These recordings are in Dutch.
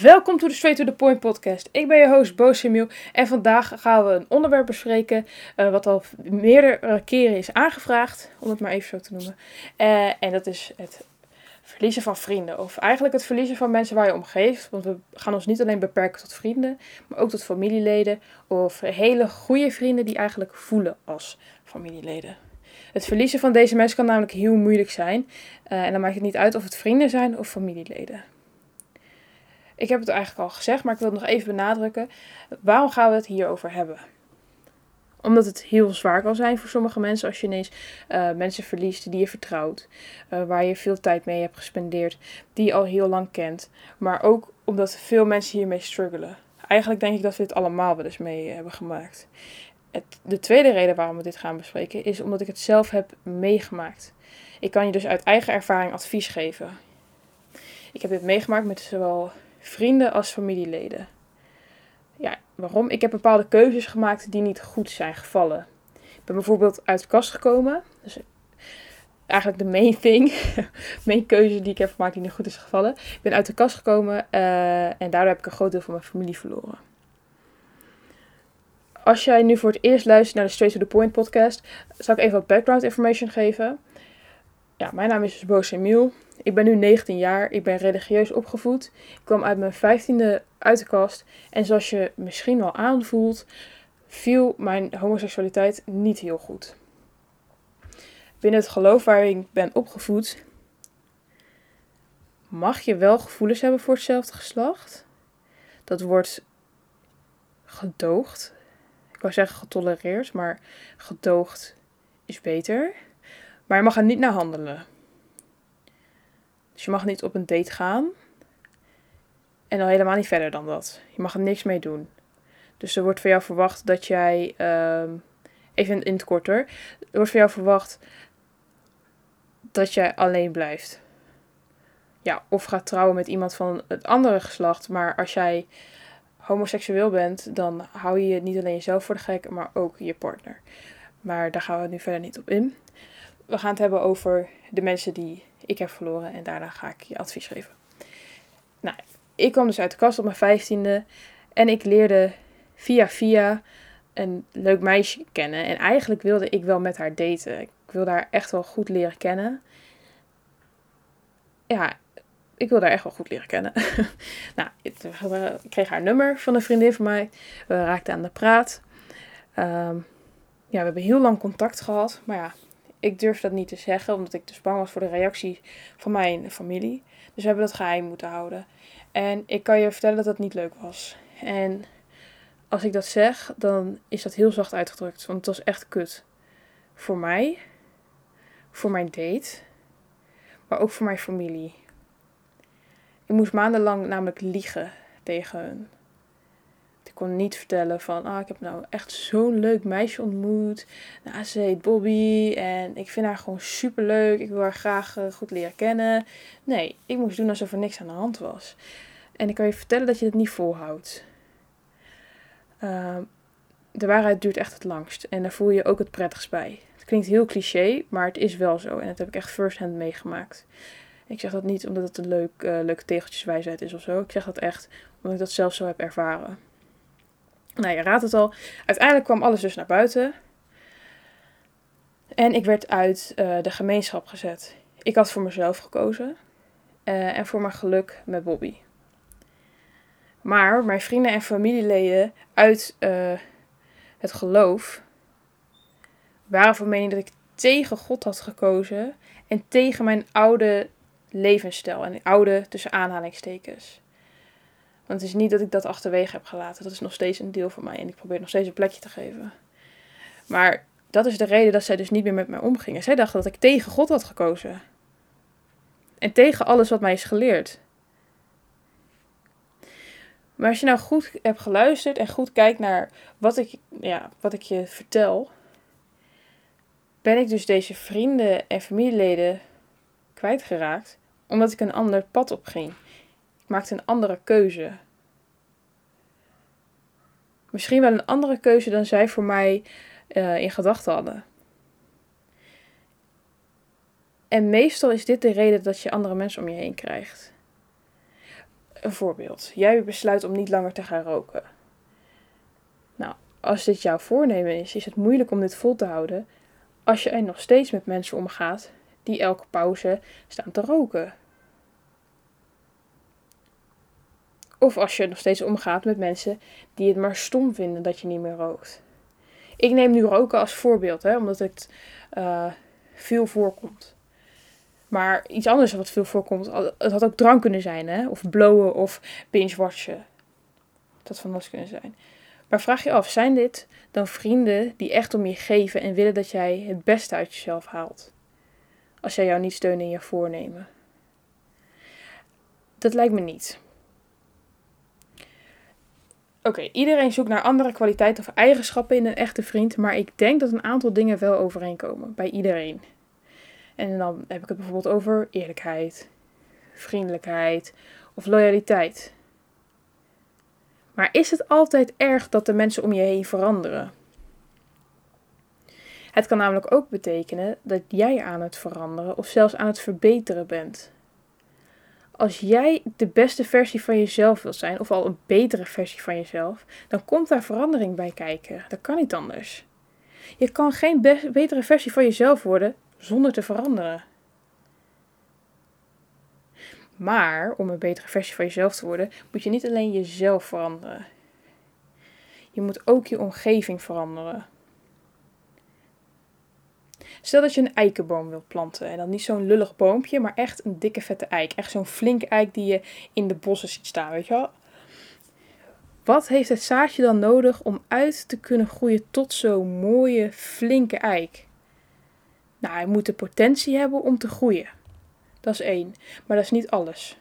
Welkom to the Straight to the Point podcast. Ik ben je host Bo Semiel en vandaag gaan we een onderwerp bespreken uh, wat al meerdere keren is aangevraagd, om het maar even zo te noemen. Uh, en dat is het verliezen van vrienden. Of eigenlijk het verliezen van mensen waar je om geeft. Want we gaan ons niet alleen beperken tot vrienden, maar ook tot familieleden. Of hele goede vrienden die eigenlijk voelen als familieleden. Het verliezen van deze mensen kan namelijk heel moeilijk zijn. Uh, en dan maakt het niet uit of het vrienden zijn of familieleden. Ik heb het eigenlijk al gezegd, maar ik wil het nog even benadrukken. Waarom gaan we het hierover hebben? Omdat het heel zwaar kan zijn voor sommige mensen als je ineens uh, mensen verliest die je vertrouwt, uh, waar je veel tijd mee hebt gespendeerd, die je al heel lang kent. Maar ook omdat veel mensen hiermee struggelen. Eigenlijk denk ik dat we dit allemaal wel eens mee hebben gemaakt. Het, de tweede reden waarom we dit gaan bespreken is omdat ik het zelf heb meegemaakt. Ik kan je dus uit eigen ervaring advies geven. Ik heb dit meegemaakt met zowel vrienden als familieleden. Ja, waarom? Ik heb bepaalde keuzes gemaakt die niet goed zijn gevallen. Ik ben bijvoorbeeld uit de kast gekomen. Dus eigenlijk de main thing. main keuze die ik heb gemaakt die niet goed is gevallen. Ik ben uit de kast gekomen uh, en daardoor heb ik een groot deel van mijn familie verloren. Als jij nu voor het eerst luistert naar de Straight to the Point podcast, zal ik even wat background information geven. Ja, mijn naam is dus Bo Emiel. Ik ben nu 19 jaar. Ik ben religieus opgevoed. Ik kwam uit mijn 15e uit de kast. En zoals je misschien wel aanvoelt, viel mijn homoseksualiteit niet heel goed. Binnen het geloof waar ik ben opgevoed, mag je wel gevoelens hebben voor hetzelfde geslacht. Dat wordt gedoogd. Ik wou zeggen getolereerd, maar gedoogd is beter. Maar je mag er niet naar handelen. Dus je mag niet op een date gaan. En al helemaal niet verder dan dat. Je mag er niks mee doen. Dus er wordt van jou verwacht dat jij. Uh, even in het korter. Er wordt van jou verwacht dat jij alleen blijft. Ja, of gaat trouwen met iemand van het andere geslacht. Maar als jij homoseksueel bent, dan hou je niet alleen jezelf voor de gek, maar ook je partner. Maar daar gaan we nu verder niet op in. We gaan het hebben over de mensen die ik heb verloren en daarna ga ik je advies geven. Nou, ik kwam dus uit de kast op mijn vijftiende en ik leerde via via een leuk meisje kennen. En eigenlijk wilde ik wel met haar daten. Ik wilde haar echt wel goed leren kennen. Ja, ik wilde haar echt wel goed leren kennen. nou, ik kreeg haar nummer van een vriendin van mij. We raakten aan de praat. Um, ja, we hebben heel lang contact gehad. Maar ja, ik durf dat niet te zeggen, omdat ik dus bang was voor de reactie van mijn familie. Dus we hebben dat geheim moeten houden. En ik kan je vertellen dat dat niet leuk was. En als ik dat zeg, dan is dat heel zacht uitgedrukt. Want het was echt kut. Voor mij, voor mijn date, maar ook voor mijn familie. Ik moest maandenlang namelijk liegen tegen hun. Kon niet vertellen van, ah, ik heb nou echt zo'n leuk meisje ontmoet. Nou, ze heet Bobby en ik vind haar gewoon super leuk. Ik wil haar graag uh, goed leren kennen. Nee, ik moest doen alsof er niks aan de hand was. En ik kan je vertellen dat je het niet volhoudt. Uh, de waarheid duurt echt het langst en daar voel je ook het prettigst bij. Het klinkt heel cliché, maar het is wel zo en dat heb ik echt first hand meegemaakt. Ik zeg dat niet omdat het een leuk, uh, leuke tegeltjeswijsheid is of zo. Ik zeg dat echt omdat ik dat zelf zo heb ervaren. Nou, je raadt het al. Uiteindelijk kwam alles dus naar buiten. En ik werd uit uh, de gemeenschap gezet. Ik had voor mezelf gekozen. Uh, en voor mijn geluk met Bobby. Maar mijn vrienden en familieleden uit uh, het geloof waren van mening dat ik tegen God had gekozen. En tegen mijn oude levensstijl. En oude tussen aanhalingstekens. Want het is niet dat ik dat achterwege heb gelaten. Dat is nog steeds een deel van mij. En ik probeer nog steeds een plekje te geven. Maar dat is de reden dat zij dus niet meer met mij omgingen. Zij dachten dat ik tegen God had gekozen. En tegen alles wat mij is geleerd. Maar als je nou goed hebt geluisterd en goed kijkt naar wat ik, ja, wat ik je vertel, ben ik dus deze vrienden en familieleden kwijtgeraakt omdat ik een ander pad opging maakte een andere keuze. Misschien wel een andere keuze dan zij voor mij uh, in gedachten hadden. En meestal is dit de reden dat je andere mensen om je heen krijgt. een voorbeeld. Jij besluit om niet langer te gaan roken. Nou, als dit jouw voornemen is, is het moeilijk om dit vol te houden als je er nog steeds met mensen omgaat die elke pauze staan te roken. Of als je nog steeds omgaat met mensen die het maar stom vinden dat je niet meer rookt. Ik neem nu roken als voorbeeld, hè, omdat het uh, veel voorkomt. Maar iets anders wat veel voorkomt, het had ook drank kunnen zijn, hè? of blowen of binge-watchen. Dat van alles kunnen zijn. Maar vraag je af, zijn dit dan vrienden die echt om je geven en willen dat jij het beste uit jezelf haalt? Als jij jou niet steunen in je voornemen. Dat lijkt me niet. Oké, iedereen zoekt naar andere kwaliteiten of eigenschappen in een echte vriend, maar ik denk dat een aantal dingen wel overeenkomen bij iedereen. En dan heb ik het bijvoorbeeld over eerlijkheid, vriendelijkheid of loyaliteit. Maar is het altijd erg dat de mensen om je heen veranderen? Het kan namelijk ook betekenen dat jij aan het veranderen of zelfs aan het verbeteren bent. Als jij de beste versie van jezelf wilt zijn, of al een betere versie van jezelf, dan komt daar verandering bij kijken. Dat kan niet anders. Je kan geen betere versie van jezelf worden zonder te veranderen. Maar om een betere versie van jezelf te worden, moet je niet alleen jezelf veranderen. Je moet ook je omgeving veranderen. Stel dat je een eikenboom wilt planten. En dan niet zo'n lullig boompje, maar echt een dikke vette eik. Echt zo'n flinke eik die je in de bossen ziet staan, weet je wel. Wat heeft het zaadje dan nodig om uit te kunnen groeien tot zo'n mooie, flinke eik? Nou, hij moet de potentie hebben om te groeien. Dat is één. Maar dat is niet alles.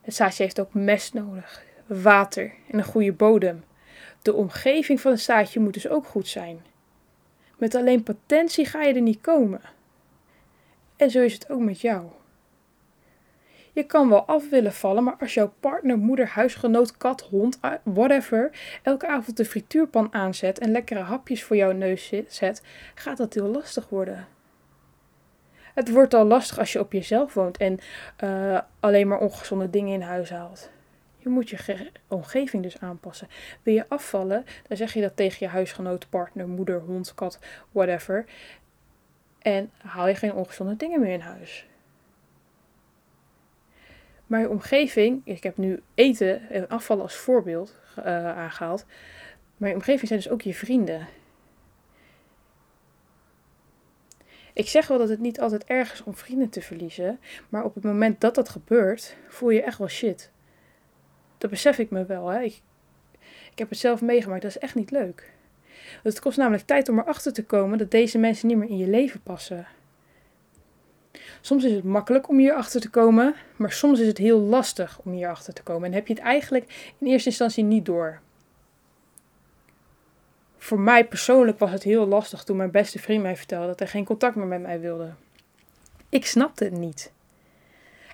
Het zaadje heeft ook mest nodig, water en een goede bodem. De omgeving van het zaadje moet dus ook goed zijn. Met alleen potentie ga je er niet komen. En zo is het ook met jou. Je kan wel af willen vallen, maar als jouw partner, moeder, huisgenoot, kat, hond, whatever, elke avond de frituurpan aanzet en lekkere hapjes voor jouw neus zet, gaat dat heel lastig worden. Het wordt al lastig als je op jezelf woont en uh, alleen maar ongezonde dingen in huis haalt. Je moet je omgeving dus aanpassen. Wil je afvallen, dan zeg je dat tegen je huisgenoot, partner, moeder, hond, kat, whatever. En haal je geen ongezonde dingen meer in huis. Maar je omgeving, ik heb nu eten en afvallen als voorbeeld uh, aangehaald. Maar je omgeving zijn dus ook je vrienden. Ik zeg wel dat het niet altijd erg is om vrienden te verliezen, maar op het moment dat dat gebeurt, voel je echt wel shit. Dat besef ik me wel. Hè. Ik, ik heb het zelf meegemaakt, dat is echt niet leuk. het kost namelijk tijd om erachter te komen dat deze mensen niet meer in je leven passen. Soms is het makkelijk om hier achter te komen, maar soms is het heel lastig om hier achter te komen. En heb je het eigenlijk in eerste instantie niet door. Voor mij persoonlijk was het heel lastig toen mijn beste vriend mij vertelde dat hij geen contact meer met mij wilde. Ik snapte het niet.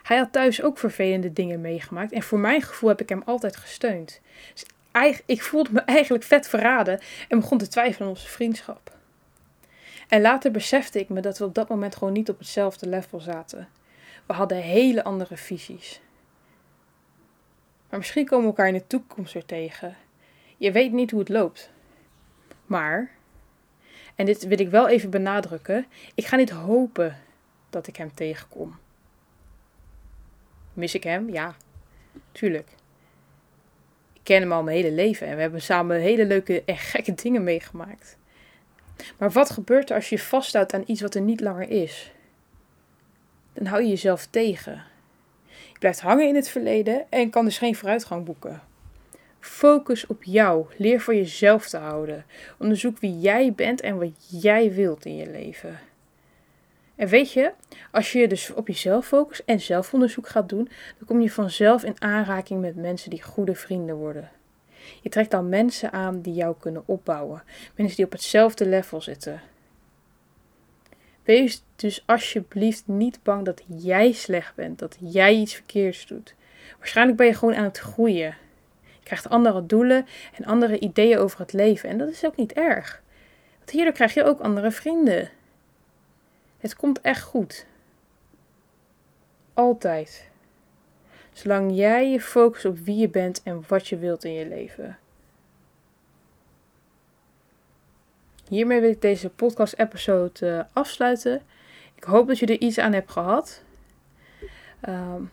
Hij had thuis ook vervelende dingen meegemaakt en voor mijn gevoel heb ik hem altijd gesteund. Dus ik voelde me eigenlijk vet verraden en begon te twijfelen aan onze vriendschap. En later besefte ik me dat we op dat moment gewoon niet op hetzelfde level zaten. We hadden hele andere visies. Maar misschien komen we elkaar in de toekomst weer tegen. Je weet niet hoe het loopt. Maar, en dit wil ik wel even benadrukken, ik ga niet hopen dat ik hem tegenkom. Mis ik hem? Ja, tuurlijk. Ik ken hem al mijn hele leven en we hebben samen hele leuke en gekke dingen meegemaakt. Maar wat gebeurt er als je vasthoudt aan iets wat er niet langer is? Dan hou je jezelf tegen. Je blijft hangen in het verleden en kan dus geen vooruitgang boeken. Focus op jou. Leer voor jezelf te houden. Onderzoek wie jij bent en wat jij wilt in je leven. En weet je, als je dus op jezelf focust en zelfonderzoek gaat doen, dan kom je vanzelf in aanraking met mensen die goede vrienden worden. Je trekt dan mensen aan die jou kunnen opbouwen. Mensen die op hetzelfde level zitten. Wees dus alsjeblieft niet bang dat jij slecht bent, dat jij iets verkeerds doet. Waarschijnlijk ben je gewoon aan het groeien. Je krijgt andere doelen en andere ideeën over het leven. En dat is ook niet erg. Want hierdoor krijg je ook andere vrienden. Het komt echt goed. Altijd. Zolang jij je focust op wie je bent en wat je wilt in je leven. Hiermee wil ik deze podcast-episode uh, afsluiten. Ik hoop dat je er iets aan hebt gehad. Um,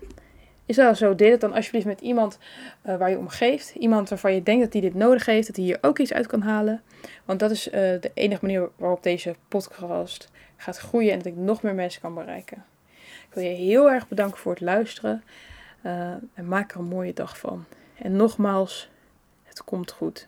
is dat zo? Deel het dan alsjeblieft met iemand uh, waar je om geeft. Iemand waarvan je denkt dat hij dit nodig heeft, dat hij hier ook iets uit kan halen. Want dat is uh, de enige manier waarop deze podcast gaat groeien en dat ik nog meer mensen kan bereiken. Ik wil je heel erg bedanken voor het luisteren uh, en maak er een mooie dag van. En nogmaals, het komt goed.